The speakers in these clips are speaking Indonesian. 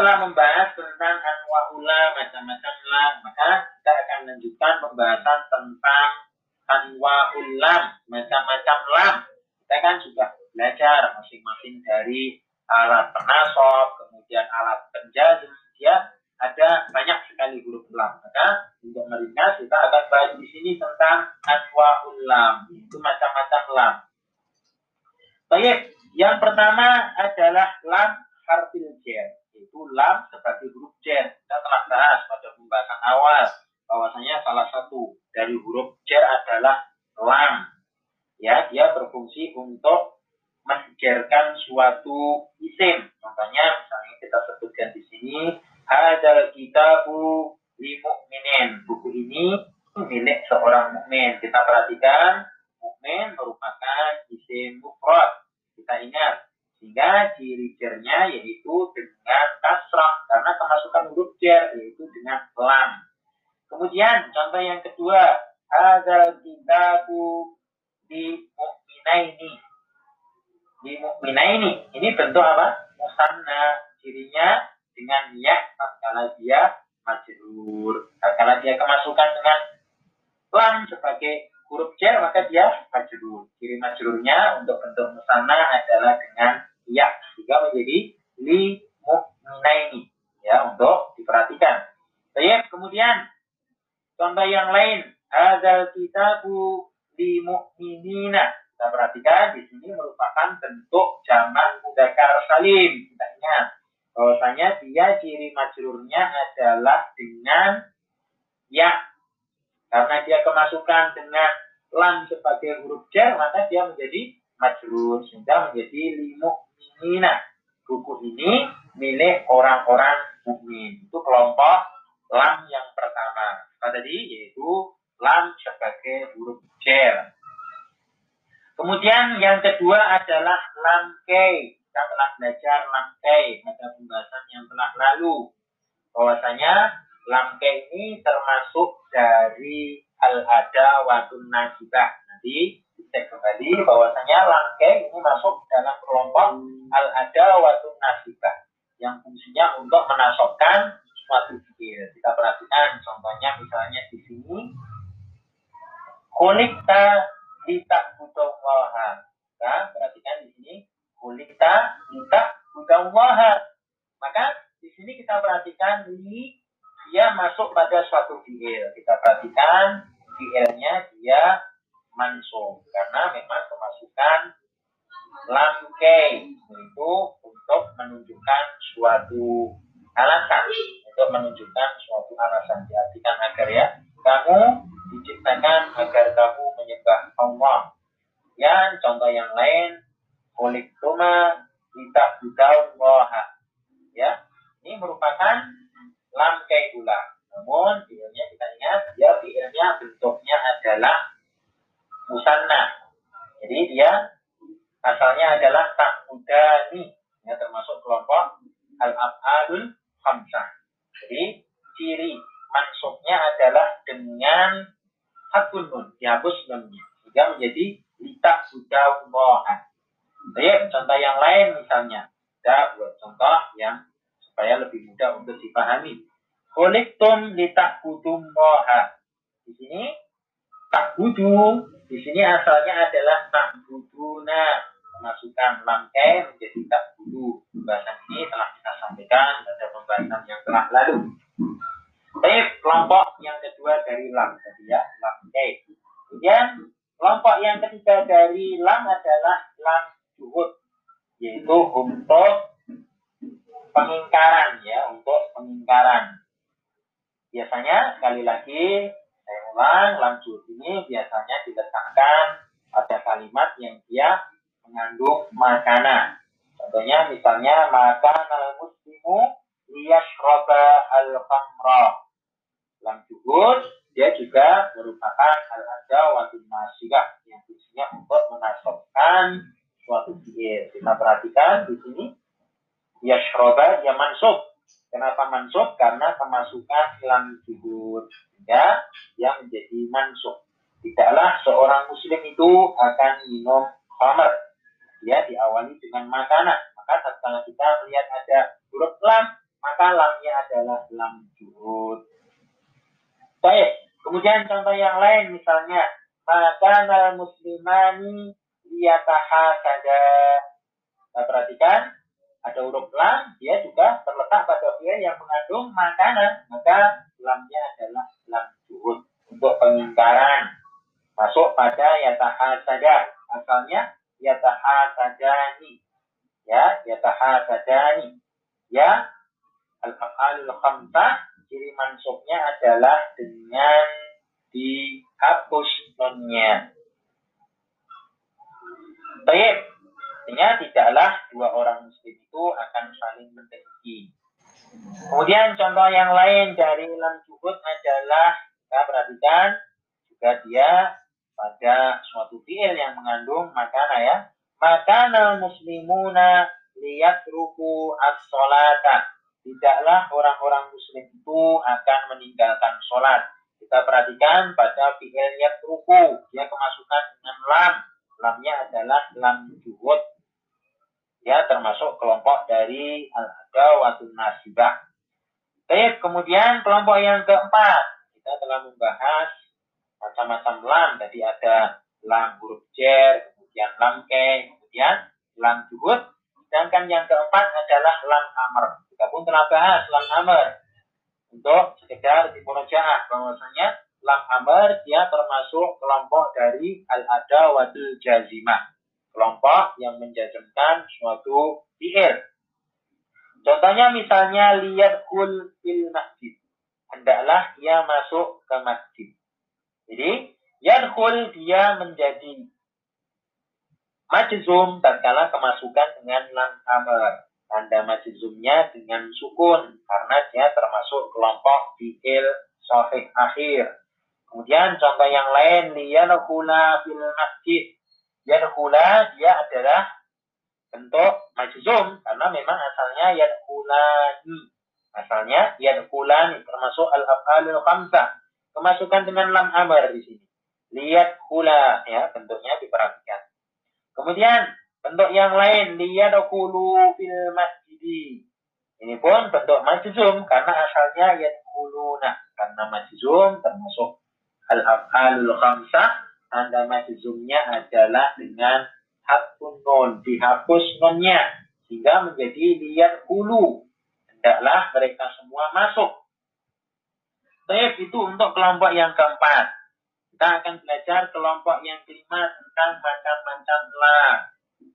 Setelah membahas tentang anwa'ula macam-macam lam, maka kita akan lanjutkan pembahasan tentang anwa'ul lam, macam-macam lam. Kita kan sudah belajar masing-masing dari alat penasob, kemudian alat penjazm, ya ada banyak sekali huruf lam. Maka untuk meringkas kita akan bahas di sini tentang anwa'ul lam, itu macam-macam lam. Baik, yang pertama adalah lam harfil jar, yaitu lam sebagai huruf jar. Kita telah bahas pada pembahasan awal bahwasanya salah satu dari huruf jar adalah lam. Ya, dia berfungsi untuk menjarkan suatu isim. Contohnya misalnya kita sebutkan di sini ada kitabu li mukminin. Buku ini milik seorang mukmin. Kita perhatikan mukmin merupakan isim mufrad. Kita ingat sehingga ciri jernya yaitu dengan kasrah karena kemasukan huruf jer yaitu dengan lam. Kemudian contoh yang kedua ada kitabu di mukminaini. Di mukminaini ini bentuk apa? Musanna. Cirinya dengan ya tatkala dia majrur. Tatkala dia kemasukan dengan lam sebagai huruf jar maka dia majrur. Ciri majrurnya untuk bentuk musana adalah dengan ya sehingga menjadi li mu'minaini ya untuk diperhatikan. Baik, kemudian contoh yang lain ada kitabu li mu'minina. Kita perhatikan di sini merupakan bentuk jamak mudzakkar salim. Kita ingat bahwasanya dia ciri majrurnya adalah dengan ya karena dia kemasukan dengan lam sebagai huruf jar maka dia menjadi majrur sehingga menjadi limu minina buku ini milik orang-orang mukmin. Itu kelompok lam yang pertama. Tadi? Yaitu lam sebagai huruf jar. Kemudian yang kedua adalah lam kei kita telah belajar lamkai pada pembahasan yang telah lalu. Bahwasanya lamkai ini termasuk dari al-ada watun nasibah. Nanti cek kembali bahwasanya lamkai ini masuk dalam kelompok al-ada watun nasibah yang fungsinya untuk menasobkan suatu fikir. Kita perhatikan contohnya misalnya di sini kulikta litak butuh Nah, perhatikan di sini kulita kita mudawaha. Maka di sini kita perhatikan ini masuk pada suatu fiil. Kita perhatikan fiilnya dia mansub karena memang kemasukan lam kei itu untuk menunjukkan suatu alasan untuk menunjukkan suatu alasan diartikan agar ya kamu diciptakan agar kamu menyembah Allah. Yang contoh yang lain kulit tuma kita moha. Ya, ini merupakan lam ulang. Namun fiilnya kita ingat, ya fiilnya bentuknya adalah musanna. Jadi dia asalnya adalah tak mudani, ya termasuk kelompok al abadul khamsah. Jadi ciri mansuknya adalah dengan hakun nun, dihapus nunnya. Sehingga menjadi litak sudah. Baik, contoh yang lain misalnya. Kita buat contoh yang supaya lebih mudah untuk dipahami. Kuliktum litak kudum moha. Di sini tak budu. Di sini asalnya adalah tak buduna. Memasukkan lamke menjadi tak budu. Pembahasan ini telah kita sampaikan pada pembahasan yang telah lalu. Baik, kelompok yang kedua dari lam tadi ya, lam Kemudian kelompok yang ketiga dari lam adalah lam juhud yaitu untuk pengingkaran ya untuk pengingkaran. Biasanya sekali lagi saya ulang lam juhud ini biasanya diletakkan pada kalimat yang dia mengandung makanan. Contohnya misalnya makan al muslimu liyashroba al khamra lam juhud dia juga merupakan al ada waktu masyikah yang fungsinya untuk menasobkan suatu fiil. Kita perhatikan di sini yashroba ya mansub. Kenapa mansub? Karena kemasukan lam jubur. Sehingga dia menjadi mansub. Tidaklah seorang muslim itu akan minum khamar. Dia diawali dengan makanan. Maka setelah kita melihat ada huruf lam, maka lamnya adalah lam juhud. Baik, kemudian contoh yang lain misalnya maka muslimani liyatahasada. Nah, perhatikan ada huruf lam, dia juga terletak pada fi'il yang mengandung makanan, maka lamnya adalah lam juhud untuk pengingkaran. Masuk pada yatahasada. Asalnya yatahasadani. Ya, yatahasadani. Ya, al-af'alul khamsah ciri mansubnya adalah dengan dihapus nonnya. Baik, artinya tidaklah dua orang muslim itu akan saling mendengki. Kemudian contoh yang lain dari lam juhud adalah kita perhatikan juga dia pada suatu fiil yang mengandung makana ya. Makana muslimuna lihat ruku as-solata. Tidaklah orang-orang muslim itu akan meninggalkan sholat. Kita perhatikan pada fiil ruku. Dia kemasukan dengan lam. Lamnya adalah lam juhud. Ya, termasuk kelompok dari al-adawatun nasibah. Baik, kemudian kelompok yang keempat. Kita telah membahas macam-macam lam. Tadi ada lam huruf jer, kemudian lam ke, kemudian lam juhud. Sedangkan yang keempat adalah lam amr. Kita pun telah bahas lam amr. Untuk sekedar dimurojaah bahwasanya lam amr dia termasuk kelompok dari al-ada wadul jazimah. Kelompok yang menjazmkan suatu fi'il. Contohnya misalnya lihat kul fil masjid. Hendaklah ia masuk ke masjid. Jadi, yadkhul dia menjadi majzum tatkala kemasukan dengan lam amr. Tanda majzumnya dengan sukun karena dia termasuk kelompok fi'il sahih akhir. Kemudian contoh yang lain liyadkhula fil masjid. Yadkhula dia adalah bentuk majzum karena memang asalnya yadkhulani. Asalnya yadkhulani termasuk al-af'alul khamsah Kemasukan dengan lam amr di sini. Lihat hula ya bentuknya diperhatikan. Kemudian bentuk yang lain lihat kulu fil masjid. Ini pun bentuk majzum karena asalnya yadkhuluna karena majzum termasuk al-af'alul khamsah tanda majzumnya adalah dengan hatun nun dihapus nunnya sehingga menjadi lihat hulu hendaklah mereka semua masuk Baik, itu untuk kelompok yang keempat. Kita akan belajar kelompok yang kelima tentang macam-macam lam.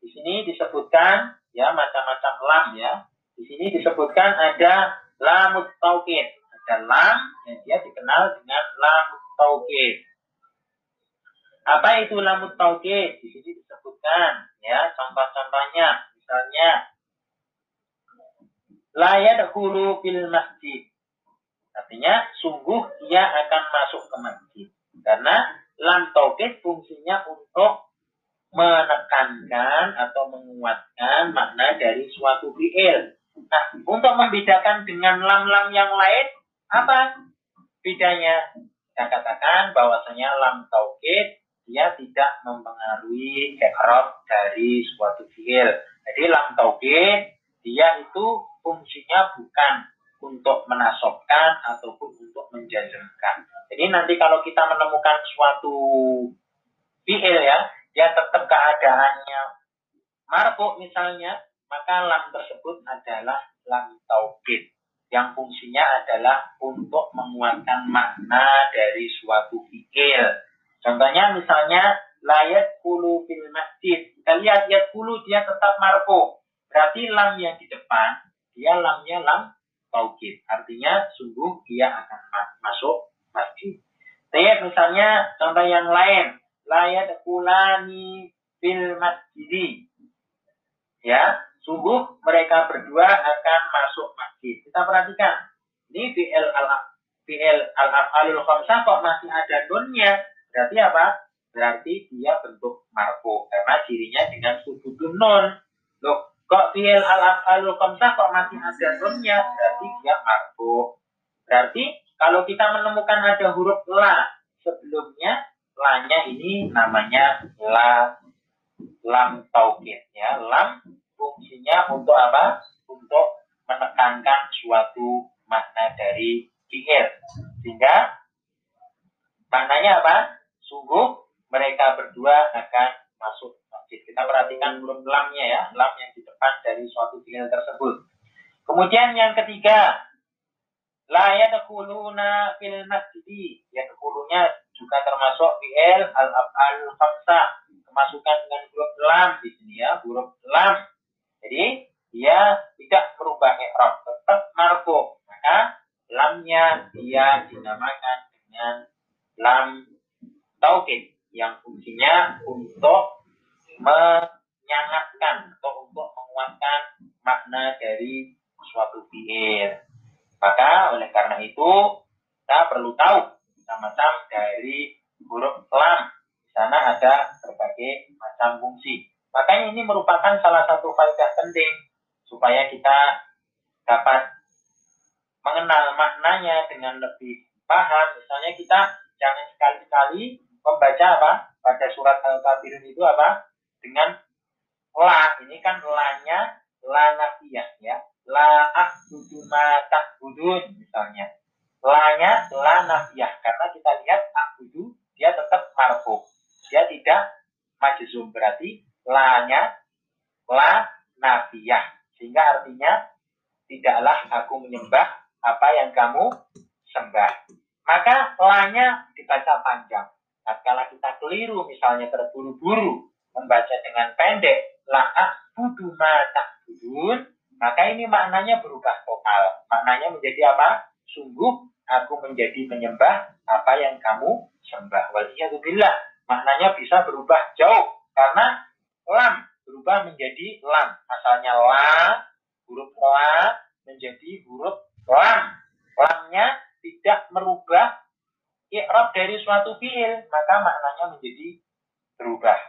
Di sini disebutkan ya macam-macam lam ya. Di sini disebutkan ada lamut taukid. Ada lam yang dia dikenal dengan lamut taukid. Apa itu lamut taukid? Di sini disebutkan ya contoh-contohnya. Misalnya layat hulu fil masjid Artinya sungguh ia akan masuk ke masjid. Karena lam taukid fungsinya untuk menekankan atau menguatkan makna dari suatu fi'il. Nah, untuk membedakan dengan lam-lam yang lain, apa bedanya? Saya katakan bahwasanya lam taukid dia tidak mempengaruhi i'rab dari suatu fi'il. Jadi lam taukid dia itu fungsinya bukan untuk menasobkan ataupun untuk menjazmkan. Jadi nanti kalau kita menemukan suatu fi'il ya, dia tetap keadaannya marfu misalnya, maka lam tersebut adalah lam taukid yang fungsinya adalah untuk menguatkan makna dari suatu fi'il. Contohnya misalnya layat kulu fil masjid. Kita lihat yat kulu dia tetap marfu. Berarti lam yang di depan dia lamnya lam taukid. Artinya sungguh dia akan masuk masjid. Tapi misalnya contoh yang lain, layat kulani fil masjid. Ya, sungguh mereka berdua akan masuk masjid. Kita perhatikan. Ini fi'il al fi'il al afalul khamsah kok masih ada nunnya. Berarti apa? Berarti dia bentuk marfu karena dirinya dengan subudun nun. Loh, Kok fi'il al-af'alul khamsah kok masih ada nunnya? Berarti dia marfu. Berarti kalau kita menemukan ada huruf la sebelumnya, la-nya ini namanya la lam taukid ya. Lam fungsinya untuk apa? Untuk menekankan suatu makna dari fi'il. Sehingga maknanya apa? Sungguh mereka berdua akan masuk masjid. Kita perhatikan huruf lamnya ya, lam yang di depan dari suatu fi'il tersebut. Kemudian yang ketiga, la yadkhuluna fil masjid. Yadkhulunya juga termasuk fi'il al-af'al khamsa. Kemasukan dengan huruf lam di sini ya, huruf lam. Jadi dia tidak berubah i'rab, tetap marfu. Maka lamnya dia dinamakan dengan lam taukid yang fungsinya untuk menyangatkan atau untuk menguatkan makna dari suatu fi'il. Maka oleh karena itu kita perlu tahu macam-macam dari huruf lam. Di sana ada berbagai macam fungsi. Merupakan salah satu faedah penting supaya kita dapat mengenal maknanya dengan lebih paham. Misalnya kita jangan sekali-kali membaca apa pada surat Al-Kafirun itu apa dengan la. Ini kan la-nya la nafiyah ya la ahbudu ma ta'budun misalnya. La-nya la nafiyah karena kita lihat ahbudu dia tetap marfu. Dia tidak majzum berarti la-nya la nafiyah sehingga artinya tidaklah aku menyembah apa yang kamu sembah. Maka la-nya dibaca panjang. Tatkala kita keliru misalnya terburu-buru membaca dengan pendek la ahbudu ma ta'budun maka ini maknanya berubah total. Maknanya menjadi apa? Sungguh aku menjadi penyembah apa yang kamu sembah. Waliyahzubillah. Maknanya bisa berubah jauh. Karena lam berubah menjadi lam. Asalnya la, huruf la menjadi huruf lam. Lamnya tidak merubah i'rab dari suatu fiil, maka maknanya menjadi berubah.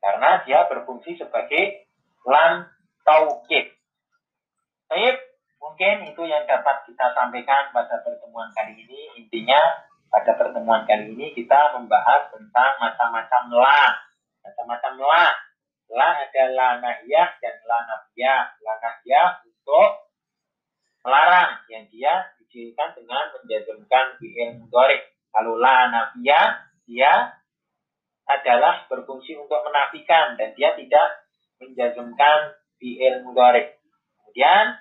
Karena dia berfungsi sebagai lam taukid. Baik, mungkin itu yang dapat kita sampaikan pada pertemuan kali ini. Intinya pada pertemuan kali ini kita membahas tentang macam-macam la. Macam-macam la. La adalah nahiyah dan la nafiyah. La nahiyah untuk melarang yang dia dijadikan dengan menjazmkan fi'il mudhari. Kalau la nafiyah dia adalah berfungsi untuk menafikan dan dia tidak menjazmkan fi'il mudhari. Kemudian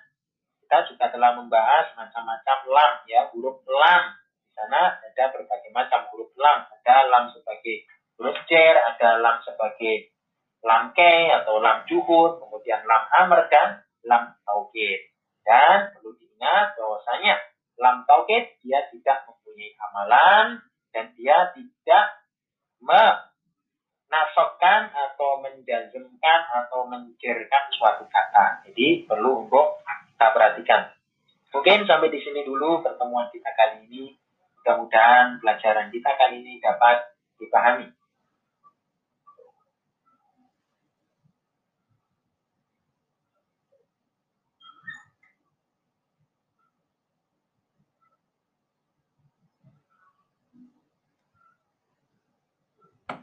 kita juga telah membahas macam-macam lam ya, huruf lam. Di sana ada berbagai macam huruf lam. Ada lam sebagai huruf cer, ada lam sebagai lam ke atau lam juhud, kemudian lam amr dan lam taukid. Dan perlu diingat bahwasanya lam taukid dia tidak mempunyai amalan dan dia tidak menasokkan atau menjazmkan atau menjerkan suatu kata. Jadi perlu untuk kita perhatikan. Mungkin sampai di sini dulu pertemuan kita kali ini. Mudah-mudahan pelajaran kita kali ini dapat dipahami.